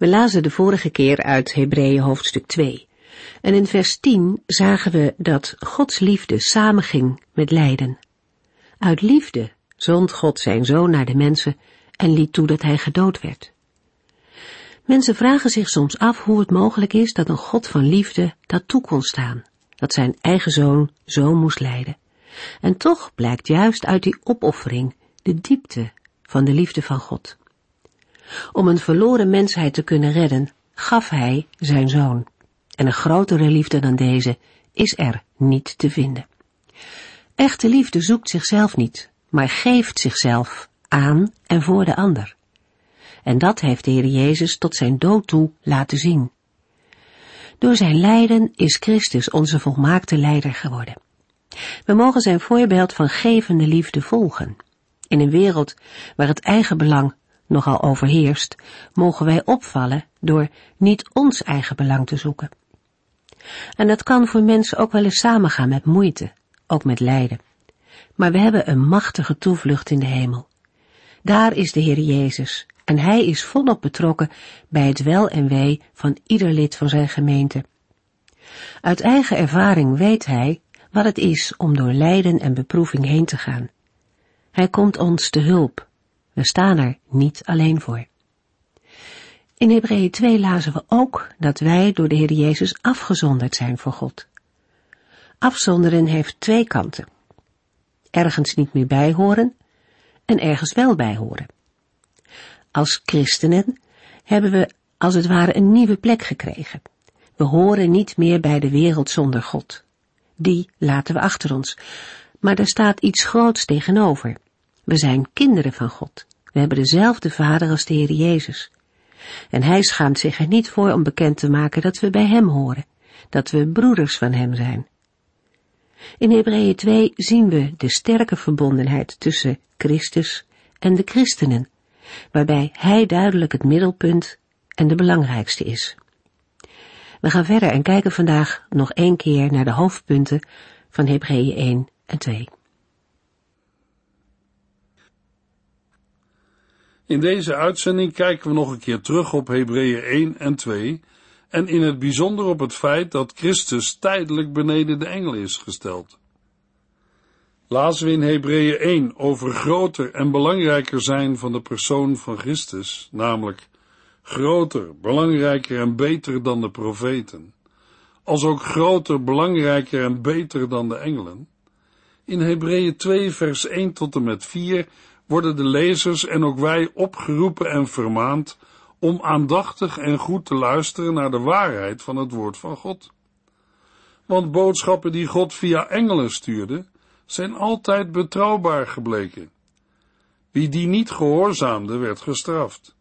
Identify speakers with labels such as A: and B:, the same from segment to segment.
A: We lazen de vorige keer uit Hebreeën hoofdstuk 2. En in vers 10 zagen we dat Gods liefde samenging met lijden. Uit liefde zond God zijn zoon naar de mensen en liet toe dat hij gedood werd. Mensen vragen zich soms af hoe het mogelijk is dat een God van liefde dat toe kon staan, dat zijn eigen zoon zo moest lijden. En toch blijkt juist uit die opoffering de diepte van de liefde van God. Om een verloren mensheid te kunnen redden, gaf hij zijn zoon. En een grotere liefde dan deze is er niet te vinden. Echte liefde zoekt zichzelf niet, maar geeft zichzelf aan en voor de ander. En dat heeft de Heer Jezus tot zijn dood toe laten zien. Door zijn lijden is Christus onze volmaakte leider geworden. We mogen zijn voorbeeld van gevende liefde volgen. In een wereld waar het eigen belang nogal overheerst, mogen wij opvallen door niet ons eigen belang te zoeken. En dat kan voor mensen ook wel eens samengaan met moeite, ook met lijden. Maar we hebben een machtige toevlucht in de hemel. Daar is de Heer Jezus en Hij is volop betrokken bij het wel en wee van ieder lid van zijn gemeente. Uit eigen ervaring weet Hij wat het is om door lijden en beproeving heen te gaan. Hij komt ons te hulp we staan er niet alleen voor. In Hebreeën 2 lazen we ook dat wij door de Heer Jezus afgezonderd zijn voor God. Afzonderen heeft twee kanten. Ergens niet meer bijhoren en ergens wel bijhoren. Als christenen hebben we als het ware een nieuwe plek gekregen. We horen niet meer bij de wereld zonder God. Die laten we achter ons. Maar er staat iets groots tegenover. We zijn kinderen van God. We hebben dezelfde vader als de Heer Jezus. En hij schaamt zich er niet voor om bekend te maken dat we bij hem horen, dat we broeders van hem zijn. In Hebreeën 2 zien we de sterke verbondenheid tussen Christus en de christenen, waarbij hij duidelijk het middelpunt en de belangrijkste is. We gaan verder en kijken vandaag nog één keer naar de hoofdpunten van Hebreeën 1 en 2.
B: In deze uitzending kijken we nog een keer terug op Hebreeën 1 en 2 en in het bijzonder op het feit dat Christus tijdelijk beneden de engelen is gesteld. Lazen we in Hebreeën 1 over groter en belangrijker zijn van de persoon van Christus, namelijk groter, belangrijker en beter dan de profeten, als ook groter, belangrijker en beter dan de engelen. In Hebreeën 2 vers 1 tot en met 4 worden de lezers en ook wij opgeroepen en vermaand om aandachtig en goed te luisteren naar de waarheid van het woord van God. Want boodschappen die God via engelen stuurde, zijn altijd betrouwbaar gebleken. Wie die niet gehoorzaamde, werd gestraft.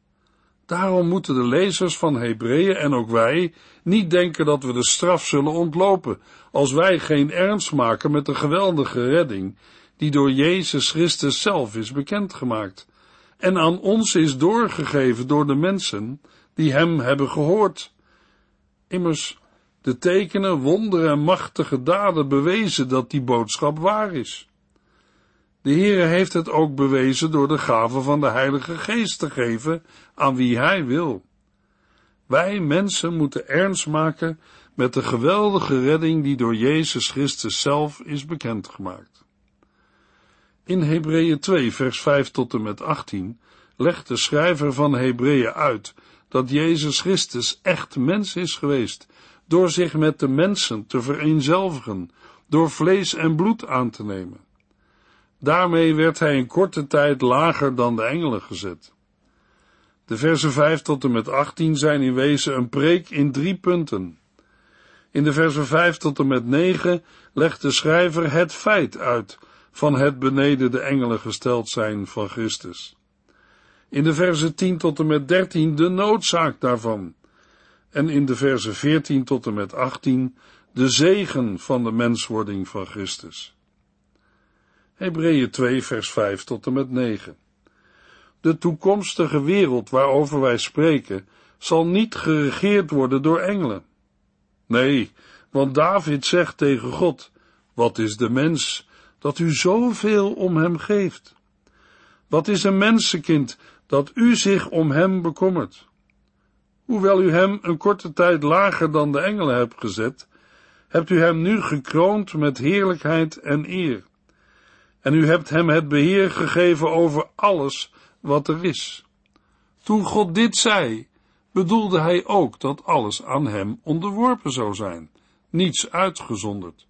B: Daarom moeten de lezers van Hebreeën en ook wij niet denken dat we de straf zullen ontlopen, als wij geen ernst maken met de geweldige redding die door Jezus Christus zelf is bekendgemaakt en aan ons is doorgegeven door de mensen die hem hebben gehoord. Immers, de tekenen, wonderen en machtige daden bewezen dat die boodschap waar is. De Heere heeft het ook bewezen door de gave van de Heilige Geest te geven aan wie Hij wil. Wij mensen moeten ernst maken met de geweldige redding die door Jezus Christus zelf is bekendgemaakt. In Hebreeën 2, vers 5 tot en met 18 legt de schrijver van Hebreeën uit dat Jezus Christus echt mens is geweest, door zich met de mensen te vereenzelvigen, door vlees en bloed aan te nemen. Daarmee werd hij in korte tijd lager dan de engelen gezet. De versen 5 tot en met 18 zijn in wezen een preek in drie punten. In de versen 5 tot en met 9 legt de schrijver het feit uit van het beneden de engelen gesteld zijn van Christus. In de verse 10 tot en met 13 de noodzaak daarvan. en in de versen 14 tot en met 18 de zegen van de menswording van Christus. Hebreeën 2 vers 5 tot en met 9. De toekomstige wereld waarover wij spreken zal niet geregeerd worden door engelen. Nee, want David zegt tegen God, wat is de mens dat u zoveel om hem geeft? Wat is een mensenkind dat u zich om hem bekommert? Hoewel u hem een korte tijd lager dan de engelen hebt gezet, hebt u hem nu gekroond met heerlijkheid en eer. En u hebt hem het beheer gegeven over alles wat er is. Toen God dit zei, bedoelde hij ook dat alles aan hem onderworpen zou zijn, niets uitgezonderd.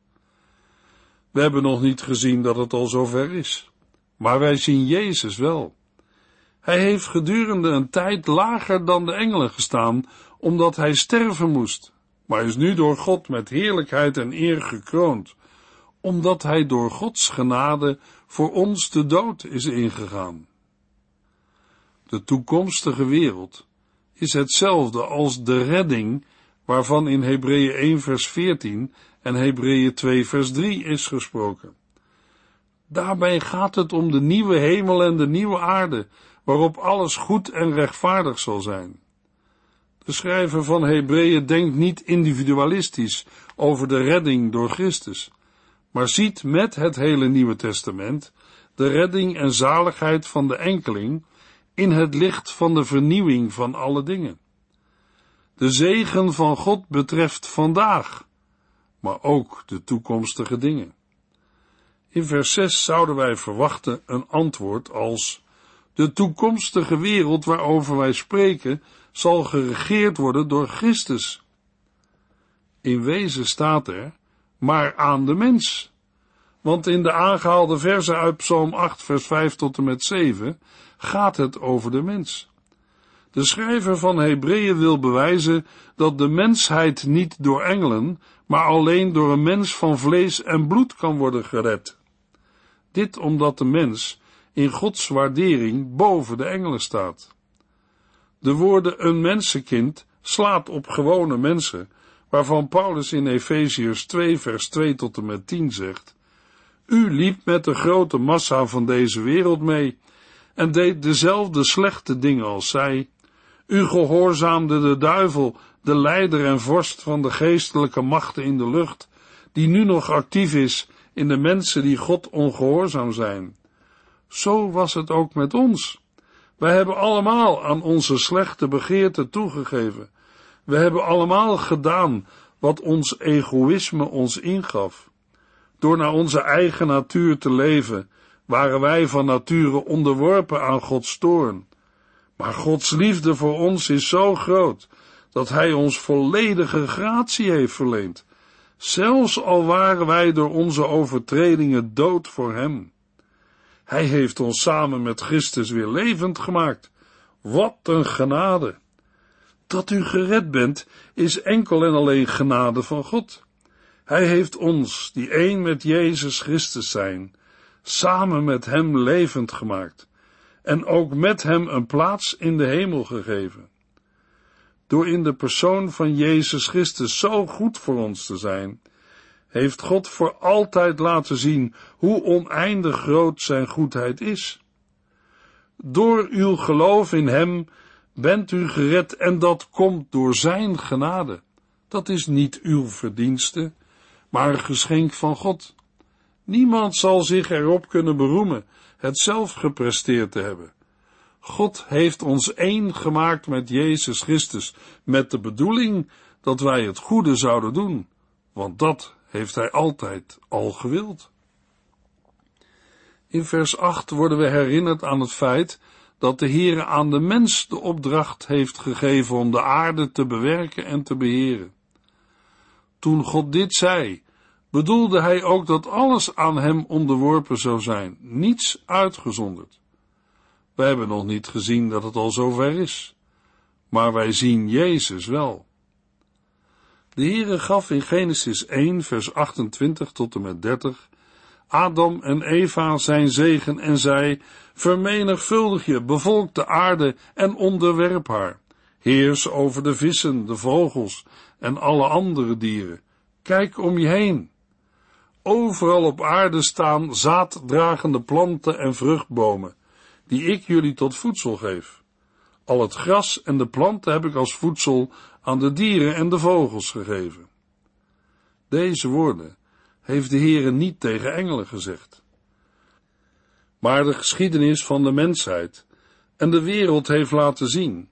B: We hebben nog niet gezien dat het al zover is, maar wij zien Jezus wel. Hij heeft gedurende een tijd lager dan de engelen gestaan, omdat hij sterven moest, maar is nu door God met heerlijkheid en eer gekroond, omdat hij door Gods genade voor ons de dood is ingegaan. De toekomstige wereld is hetzelfde als de redding waarvan in Hebreeën 1 vers 14 en Hebreeën 2 vers 3 is gesproken. Daarbij gaat het om de nieuwe hemel en de nieuwe aarde, waarop alles goed en rechtvaardig zal zijn. De schrijver van Hebreeën denkt niet individualistisch over de redding door Christus, maar ziet met het hele Nieuwe Testament de redding en zaligheid van de enkeling in het licht van de vernieuwing van alle dingen. De zegen van God betreft vandaag, maar ook de toekomstige dingen. In vers 6 zouden wij verwachten een antwoord als de toekomstige wereld waarover wij spreken zal geregeerd worden door Christus. In wezen staat er, maar aan de mens. Want in de aangehaalde versen uit Psalm 8, vers 5 tot en met 7 gaat het over de mens. De schrijver van Hebreeën wil bewijzen dat de mensheid niet door engelen, maar alleen door een mens van vlees en bloed kan worden gered. Dit omdat de mens in Gods waardering boven de engelen staat. De woorden een mensenkind slaat op gewone mensen, waarvan Paulus in Efeziërs 2 vers 2 tot en met 10 zegt, U liep met de grote massa van deze wereld mee en deed dezelfde slechte dingen als zij. U gehoorzaamde de duivel, de leider en vorst van de geestelijke machten in de lucht, die nu nog actief is in de mensen die God ongehoorzaam zijn. Zo was het ook met ons. Wij hebben allemaal aan onze slechte begeerten toegegeven. We hebben allemaal gedaan wat ons egoïsme ons ingaf. Door naar onze eigen natuur te leven, waren wij van nature onderworpen aan Gods toorn. Maar Gods liefde voor ons is zo groot, dat Hij ons volledige gratie heeft verleend, zelfs al waren wij door onze overtredingen dood voor Hem. Hij heeft ons samen met Christus weer levend gemaakt. Wat een genade! Dat u gered bent, is enkel en alleen genade van God. Hij heeft ons, die één met Jezus Christus zijn, samen met Hem levend gemaakt en ook met Hem een plaats in de hemel gegeven. Door in de persoon van Jezus Christus zo goed voor ons te zijn, heeft God voor altijd laten zien hoe oneindig groot Zijn goedheid is. Door uw geloof in Hem bent u gered en dat komt door Zijn genade. Dat is niet uw verdienste, maar een geschenk van God. Niemand zal zich erop kunnen beroemen het zelf gepresteerd te hebben. God heeft ons één gemaakt met Jezus Christus, met de bedoeling dat wij het goede zouden doen, want dat heeft Hij altijd al gewild. In vers 8 worden we herinnerd aan het feit dat de Heere aan de mens de opdracht heeft gegeven om de aarde te bewerken en te beheren. Toen God dit zei, bedoelde hij ook dat alles aan hem onderworpen zou zijn, niets uitgezonderd. Wij hebben nog niet gezien dat het al zover is, maar wij zien Jezus wel. De Heere gaf in Genesis 1, vers 28 tot en met 30 Adam en Eva zijn zegen en zei, vermenigvuldig je, bevolk de aarde en onderwerp haar. Heers over de vissen, de vogels en alle andere dieren. Kijk om je heen. Overal op aarde staan zaaddragende planten en vruchtbomen, die ik jullie tot voedsel geef. Al het gras en de planten heb ik als voedsel aan de dieren en de vogels gegeven. Deze woorden heeft de Heere niet tegen engelen gezegd. Maar de geschiedenis van de mensheid en de wereld heeft laten zien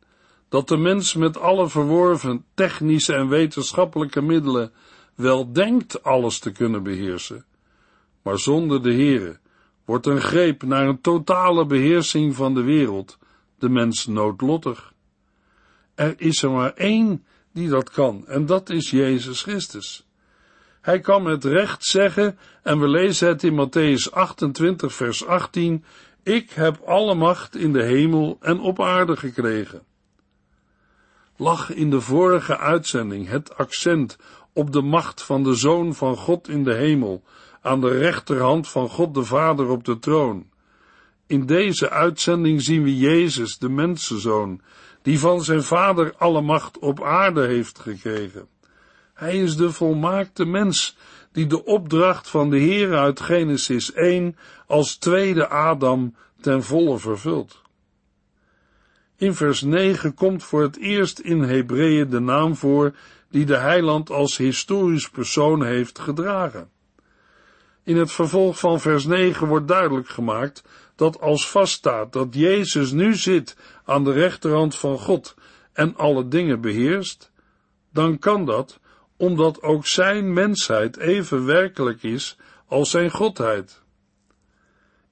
B: dat de mens met alle verworven technische en wetenschappelijke middelen wel denkt alles te kunnen beheersen, maar zonder de Heere wordt een greep naar een totale beheersing van de wereld de mens noodlottig. Er is er maar één die dat kan, en dat is Jezus Christus. Hij kan met recht zeggen, en we lezen het in Matthäus 28, vers 18, ik heb alle macht in de hemel en op aarde gekregen. Lag in de vorige uitzending het accent op de macht van de Zoon van God in de hemel, aan de rechterhand van God de Vader op de troon. In deze uitzending zien we Jezus, de mensenzoon, die van zijn Vader alle macht op aarde heeft gekregen. Hij is de volmaakte mens, die de opdracht van de Heer uit Genesis 1 als tweede Adam ten volle vervult. In vers 9 komt voor het eerst in Hebreeën de naam voor die de heiland als historisch persoon heeft gedragen. In het vervolg van vers 9 wordt duidelijk gemaakt dat als vaststaat dat Jezus nu zit aan de rechterhand van God en alle dingen beheerst, dan kan dat omdat ook zijn mensheid even werkelijk is als zijn godheid.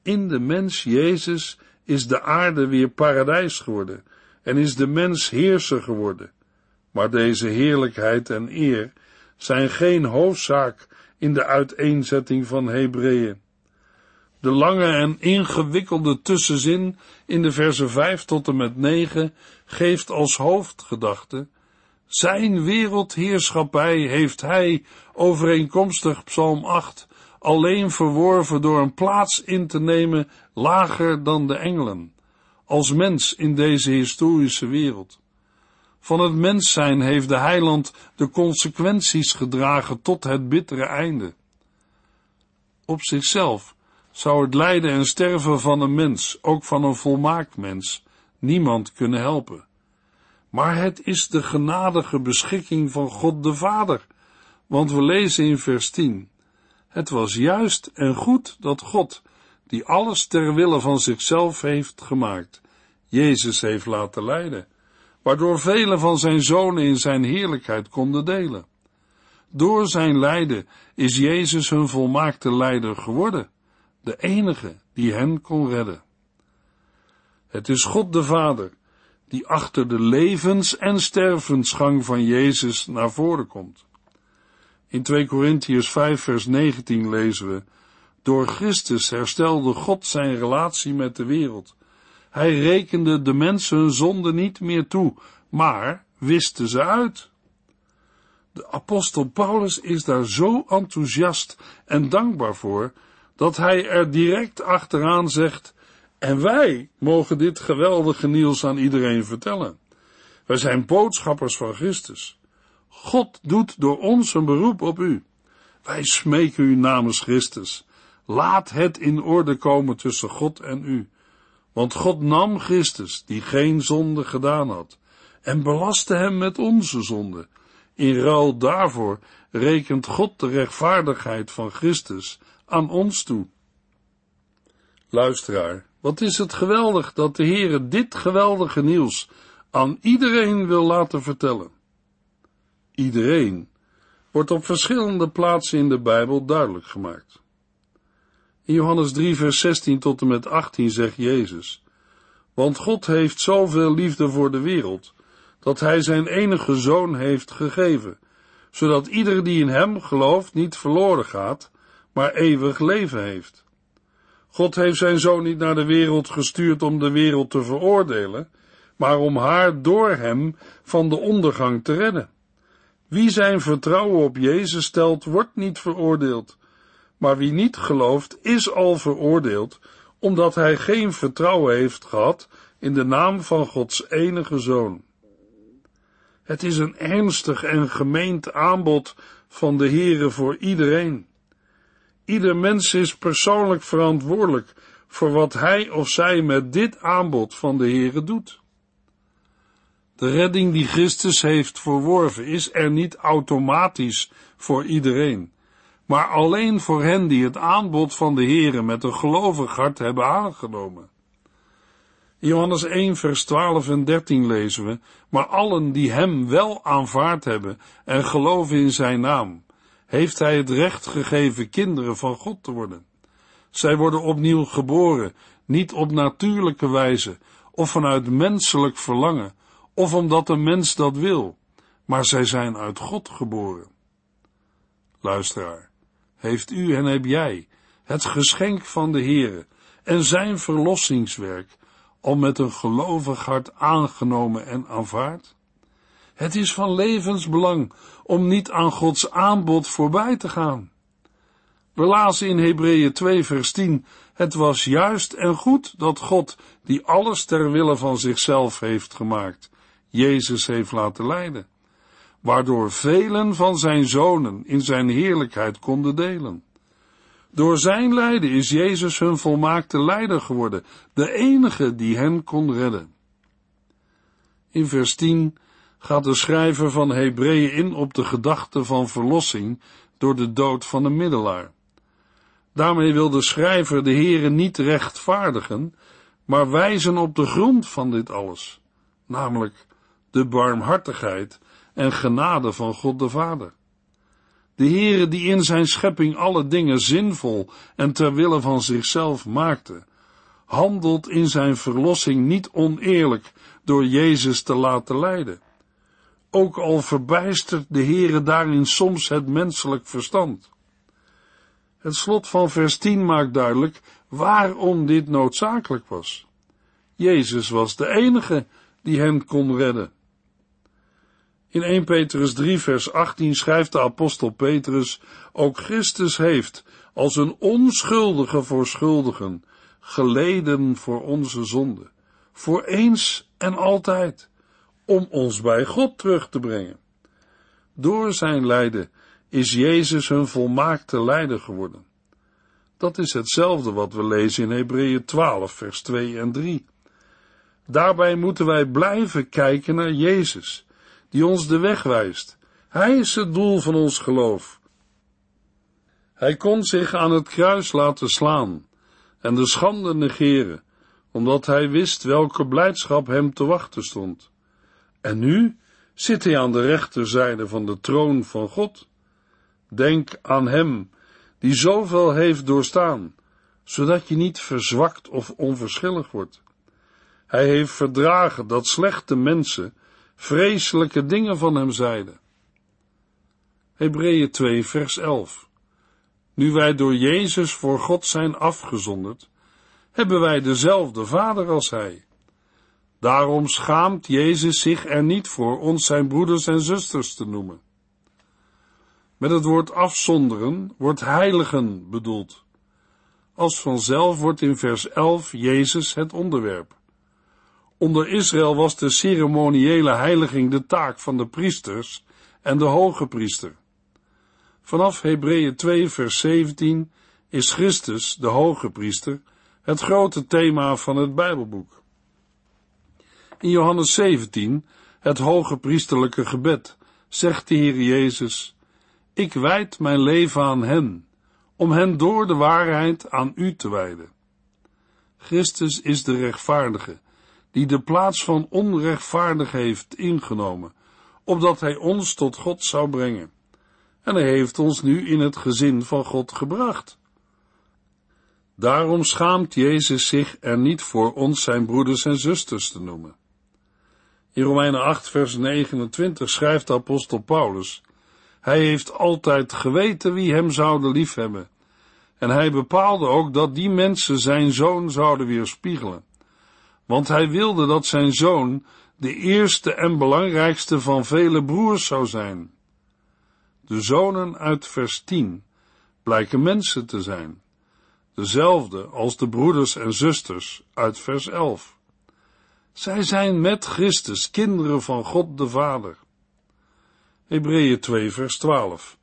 B: In de mens Jezus is de aarde weer paradijs geworden en is de mens heerser geworden. Maar deze heerlijkheid en eer zijn geen hoofdzaak in de uiteenzetting van Hebreeën. De lange en ingewikkelde tussenzin in de versen 5 tot en met 9 geeft als hoofdgedachte zijn wereldheerschappij heeft hij, overeenkomstig Psalm 8, alleen verworven door een plaats in te nemen lager dan de engelen, als mens in deze historische wereld. Van het mens zijn heeft de heiland de consequenties gedragen tot het bittere einde. Op zichzelf zou het lijden en sterven van een mens, ook van een volmaakt mens, niemand kunnen helpen. Maar het is de genadige beschikking van God de Vader, want we lezen in vers 10. Het was juist en goed dat God, die alles ter wille van zichzelf heeft gemaakt, Jezus heeft laten lijden, waardoor vele van zijn zonen in zijn heerlijkheid konden delen. Door zijn lijden is Jezus hun volmaakte leider geworden, de enige die hen kon redden. Het is God de Vader die achter de levens- en stervensgang van Jezus naar voren komt. In 2 Korintiërs 5 vers 19 lezen we, door Christus herstelde God zijn relatie met de wereld. Hij rekende de mensen hun zonde niet meer toe, maar wiste ze uit. De apostel Paulus is daar zo enthousiast en dankbaar voor, dat hij er direct achteraan zegt, en wij mogen dit geweldige nieuws aan iedereen vertellen. Wij zijn boodschappers van Christus. God doet door ons een beroep op u. Wij smeken u namens Christus. Laat het in orde komen tussen God en u. Want God nam Christus, die geen zonde gedaan had, en belastte hem met onze zonde. In ruil daarvoor rekent God de rechtvaardigheid van Christus aan ons toe. Luisteraar, wat is het geweldig dat de Heere dit geweldige nieuws aan iedereen wil laten vertellen. Iedereen wordt op verschillende plaatsen in de Bijbel duidelijk gemaakt. In Johannes 3 vers 16 tot en met 18 zegt Jezus, want God heeft zoveel liefde voor de wereld, dat Hij zijn enige Zoon heeft gegeven, zodat ieder die in Hem gelooft niet verloren gaat, maar eeuwig leven heeft. God heeft zijn zoon niet naar de wereld gestuurd om de wereld te veroordelen, maar om haar door hem van de ondergang te redden. Wie zijn vertrouwen op Jezus stelt, wordt niet veroordeeld, maar wie niet gelooft, is al veroordeeld, omdat hij geen vertrouwen heeft gehad in de naam van Gods enige zoon. Het is een ernstig en gemeend aanbod van de Heere voor iedereen. Ieder mens is persoonlijk verantwoordelijk voor wat hij of zij met dit aanbod van de Heere doet. De redding die Christus heeft verworven is er niet automatisch voor iedereen, maar alleen voor hen die het aanbod van de Heere met een gelovig hart hebben aangenomen. Johannes 1 vers 12 en 13 lezen we, maar allen die hem wel aanvaard hebben en geloven in zijn naam, heeft hij het recht gegeven kinderen van God te worden. Zij worden opnieuw geboren, niet op natuurlijke wijze, of vanuit menselijk verlangen, of omdat een mens dat wil, maar zij zijn uit God geboren. Luisteraar, heeft u en heb jij het geschenk van de Heere en zijn verlossingswerk al met een gelovig hart aangenomen en aanvaard? Het is van levensbelang om niet aan Gods aanbod voorbij te gaan. We lazen in Hebreeën 2 vers 10, het was juist en goed dat God, die alles ter wille van zichzelf heeft gemaakt, Jezus heeft laten leiden, waardoor velen van zijn zonen in zijn heerlijkheid konden delen. Door zijn lijden is Jezus hun volmaakte leider geworden, de enige die hen kon redden. In vers 10 gaat de schrijver van Hebreeën in op de gedachte van verlossing door de dood van de middelaar. Daarmee wil de schrijver de Heere niet rechtvaardigen, maar wijzen op de grond van dit alles, namelijk de barmhartigheid en genade van God de Vader. De Heere die in zijn schepping alle dingen zinvol en ter wille van zichzelf maakte, handelt in zijn verlossing niet oneerlijk door Jezus te laten leiden. Ook al verbijstert de Heere daarin soms het menselijk verstand. Het slot van vers 10 maakt duidelijk waarom dit noodzakelijk was. Jezus was de enige die hen kon redden. In 1 Petrus 3 vers 18 schrijft de apostel Petrus, ook Christus heeft als een onschuldige voor schuldigen geleden voor onze zonde, voor eens en altijd, om ons bij God terug te brengen. Door zijn lijden is Jezus hun volmaakte leider geworden. Dat is hetzelfde wat we lezen in Hebreeën 12 vers 2 en 3. Daarbij moeten wij blijven kijken naar Jezus, die ons de weg wijst. Hij is het doel van ons geloof. Hij kon zich aan het kruis laten slaan en de schande negeren, omdat hij wist welke blijdschap hem te wachten stond. En nu zit hij aan de rechterzijde van de troon van God. Denk aan hem, die zoveel heeft doorstaan, zodat je niet verzwakt of onverschillig wordt. Hij heeft verdragen dat slechte mensen vreselijke dingen van hem zeiden. Hebreeën 2 vers 11 Nu wij door Jezus voor God zijn afgezonderd, hebben wij dezelfde vader als hij. Daarom schaamt Jezus zich er niet voor ons zijn broeders en zusters te noemen. Met het woord afzonderen wordt heiligen bedoeld. Als vanzelf wordt in vers 11 Jezus het onderwerp. Onder Israël was de ceremoniële heiliging de taak van de priesters en de hoge priester. Vanaf Hebreeën 2 vers 17 is Christus, de hoge priester, het grote thema van het Bijbelboek. In Johannes 17, het hoge priesterlijke gebed, zegt de Heer Jezus, Ik wijd mijn leven aan hen, om hen door de waarheid aan u te wijden. Christus is de rechtvaardige, die de plaats van onrechtvaardig heeft ingenomen, opdat hij ons tot God zou brengen. En hij heeft ons nu in het gezin van God gebracht. Daarom schaamt Jezus zich er niet voor ons zijn broeders en zusters te noemen. In Romeinen 8, vers 29 schrijft de apostel Paulus, hij heeft altijd geweten wie hem zouden liefhebben, en hij bepaalde ook dat die mensen zijn zoon zouden weerspiegelen want hij wilde dat zijn zoon de eerste en belangrijkste van vele broers zou zijn. De zonen uit vers 10 blijken mensen te zijn, dezelfde als de broeders en zusters uit vers 11. Zij zijn met Christus kinderen van God de Vader. Hebreeën 2 vers 12.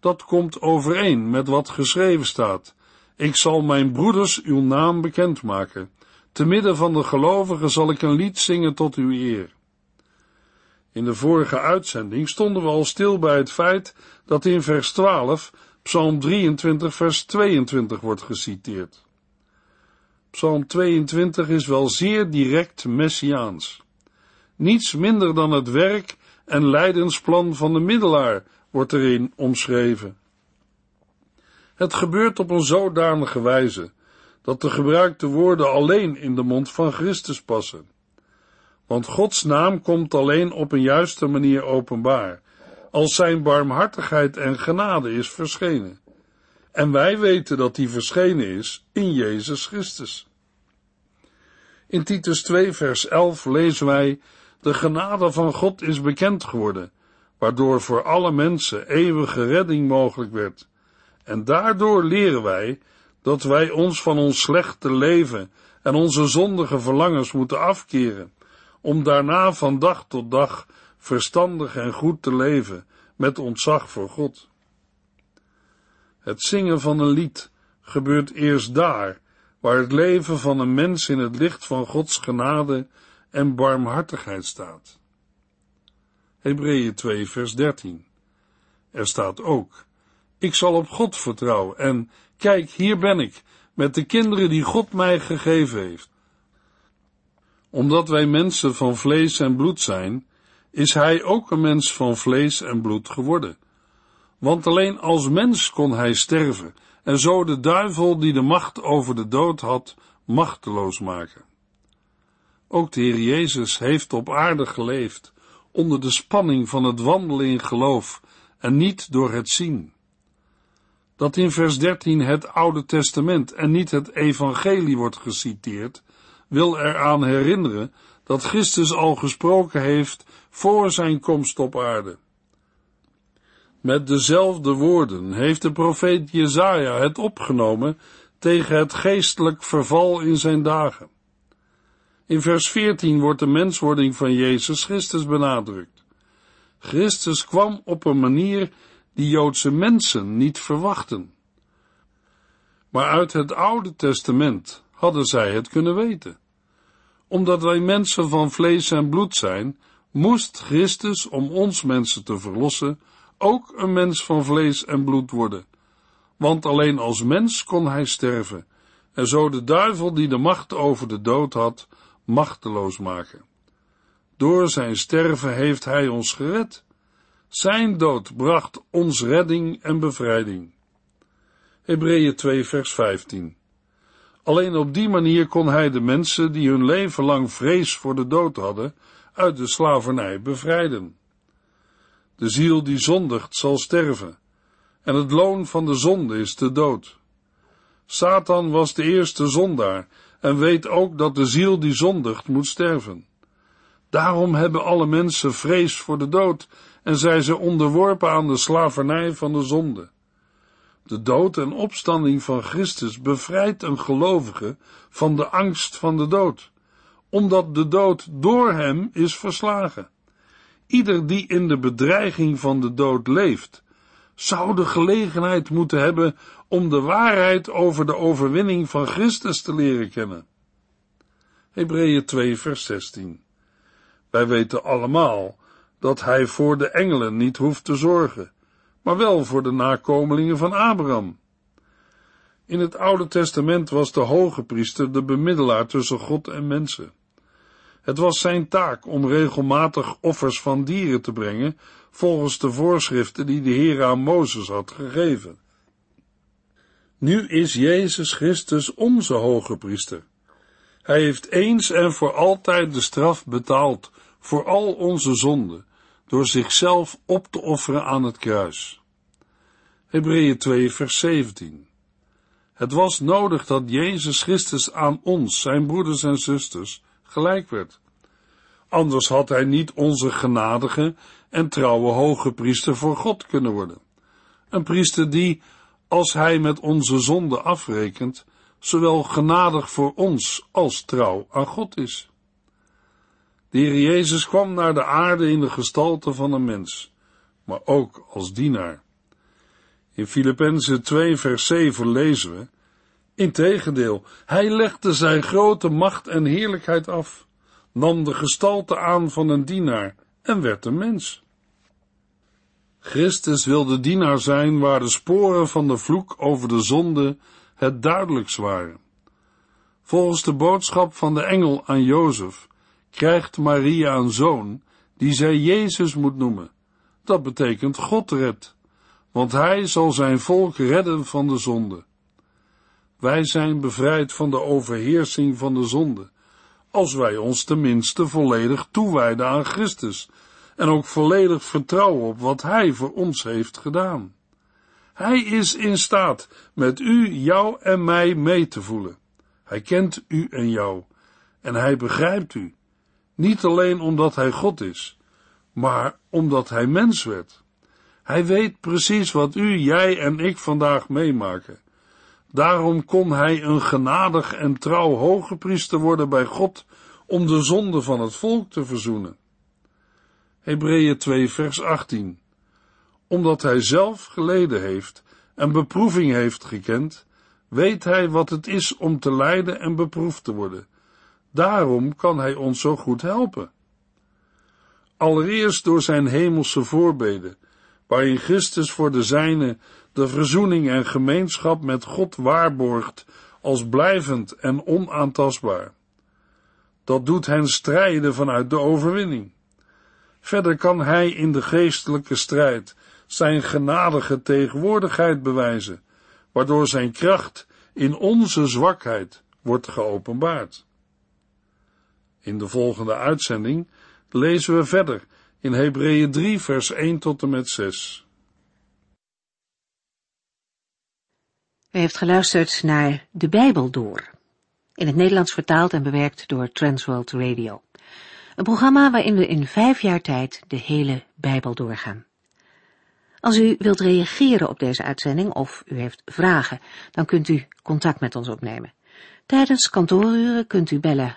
B: Dat komt overeen met wat geschreven staat. Ik zal mijn broeders uw naam bekendmaken. Te midden van de gelovigen zal ik een lied zingen tot uw eer. In de vorige uitzending stonden we al stil bij het feit dat in vers 12 Psalm 23 vers 22 wordt geciteerd. Psalm 22 is wel zeer direct messiaans. Niets minder dan het werk en leidensplan van de middelaar wordt erin omschreven. Het gebeurt op een zodanige wijze dat de gebruikte woorden alleen in de mond van Christus passen. Want Gods naam komt alleen op een juiste manier openbaar, als zijn barmhartigheid en genade is verschenen. En wij weten dat die verschenen is in Jezus Christus. In Titus 2 vers 11 lezen wij, de genade van God is bekend geworden, waardoor voor alle mensen eeuwige redding mogelijk werd. En daardoor leren wij dat wij ons van ons slechte leven en onze zondige verlangens moeten afkeren, om daarna van dag tot dag verstandig en goed te leven met ontzag voor God. Het zingen van een lied gebeurt eerst daar, waar het leven van een mens in het licht van Gods genade en barmhartigheid staat. Hebreeën 2 vers 13. Er staat ook, ik zal op God vertrouwen en kijk, hier ben ik, met de kinderen die God mij gegeven heeft. Omdat wij mensen van vlees en bloed zijn, is hij ook een mens van vlees en bloed geworden. Want alleen als mens kon hij sterven en zo de duivel die de macht over de dood had, machteloos maken. Ook de Heer Jezus heeft op aarde geleefd, onder de spanning van het wandelen in geloof en niet door het zien. Dat in vers 13 het Oude Testament en niet het Evangelie wordt geciteerd, wil eraan herinneren dat Christus al gesproken heeft voor zijn komst op aarde. Met dezelfde woorden heeft de profeet Jezaja het opgenomen tegen het geestelijk verval in zijn dagen. In vers 14 wordt de menswording van Jezus Christus benadrukt. Christus kwam op een manier die Joodse mensen niet verwachten. Maar uit het Oude Testament hadden zij het kunnen weten. Omdat wij mensen van vlees en bloed zijn, moest Christus, om ons mensen te verlossen, ook een mens van vlees en bloed worden. Want alleen als mens kon hij sterven, en zo de duivel die de macht over de dood had, machteloos maken. Door zijn sterven heeft hij ons gered. Zijn dood bracht ons redding en bevrijding. Hebreeën 2 vers 15 Alleen op die manier kon hij de mensen die hun leven lang vrees voor de dood hadden, uit de slavernij bevrijden. De ziel die zondigt zal sterven, en het loon van de zonde is de dood. Satan was de eerste zondaar en weet ook dat de ziel die zondigt moet sterven. Daarom hebben alle mensen vrees voor de dood en zijn ze onderworpen aan de slavernij van de zonde. De dood en opstanding van Christus bevrijdt een gelovige van de angst van de dood, omdat de dood door hem is verslagen. Ieder die in de bedreiging van de dood leeft, zou de gelegenheid moeten hebben om de waarheid over de overwinning van Christus te leren kennen. Hebreeën 2 vers 16 Wij weten allemaal dat hij voor de engelen niet hoeft te zorgen, maar wel voor de nakomelingen van Abraham. In het Oude Testament was de hoge priester de bemiddelaar tussen God en mensen. Het was zijn taak om regelmatig offers van dieren te brengen, volgens de voorschriften die de Heer aan Mozes had gegeven. Nu is Jezus Christus onze hoge priester. Hij heeft eens en voor altijd de straf betaald voor al onze zonden, door zichzelf op te offeren aan het kruis. Hebreeën 2 vers 17 Het was nodig dat Jezus Christus aan ons, zijn broeders en zusters, gelijk werd. Anders had hij niet onze genadige en trouwe hoge priester voor God kunnen worden. Een priester die, als hij met onze zonde afrekent, zowel genadig voor ons als trouw aan God is. De Heer Jezus kwam naar de aarde in de gestalte van een mens, maar ook als dienaar. In Filippenzen 2 vers 7 lezen we, Integendeel, hij legde zijn grote macht en heerlijkheid af, nam de gestalte aan van een dienaar en werd een mens. Christus wilde dienaar zijn waar de sporen van de vloek over de zonde het duidelijkst waren. Volgens de boodschap van de engel aan Jozef krijgt Maria een zoon die zij Jezus moet noemen. Dat betekent God redt, want hij zal zijn volk redden van de zonde. Wij zijn bevrijd van de overheersing van de zonde, als wij ons tenminste volledig toewijden aan Christus en ook volledig vertrouwen op wat Hij voor ons heeft gedaan. Hij is in staat met u, jou en mij mee te voelen. Hij kent u en jou en Hij begrijpt u, niet alleen omdat Hij God is, maar omdat Hij mens werd. Hij weet precies wat u, jij en ik vandaag meemaken. Daarom kon hij een genadig en trouw hoge priester worden bij God om de zonde van het volk te verzoenen. Hebreeën 2 vers 18 Omdat hij zelf geleden heeft en beproeving heeft gekend, weet hij wat het is om te lijden en beproefd te worden. Daarom kan hij ons zo goed helpen. Allereerst door zijn hemelse voorbeden, waarin Christus voor de zijne de verzoening en gemeenschap met God waarborgt als blijvend en onaantastbaar. Dat doet hen strijden vanuit de overwinning. Verder kan hij in de geestelijke strijd zijn genadige tegenwoordigheid bewijzen, waardoor zijn kracht in onze zwakheid wordt geopenbaard. In de volgende uitzending lezen we verder in Hebreeën 3 vers 1 tot en met 6.
A: U heeft geluisterd naar De Bijbel Door, in het Nederlands vertaald en bewerkt door Transworld Radio. Een programma waarin we in vijf jaar tijd de hele Bijbel doorgaan. Als u wilt reageren op deze uitzending of u heeft vragen, dan kunt u contact met ons opnemen. Tijdens kantooruren kunt u bellen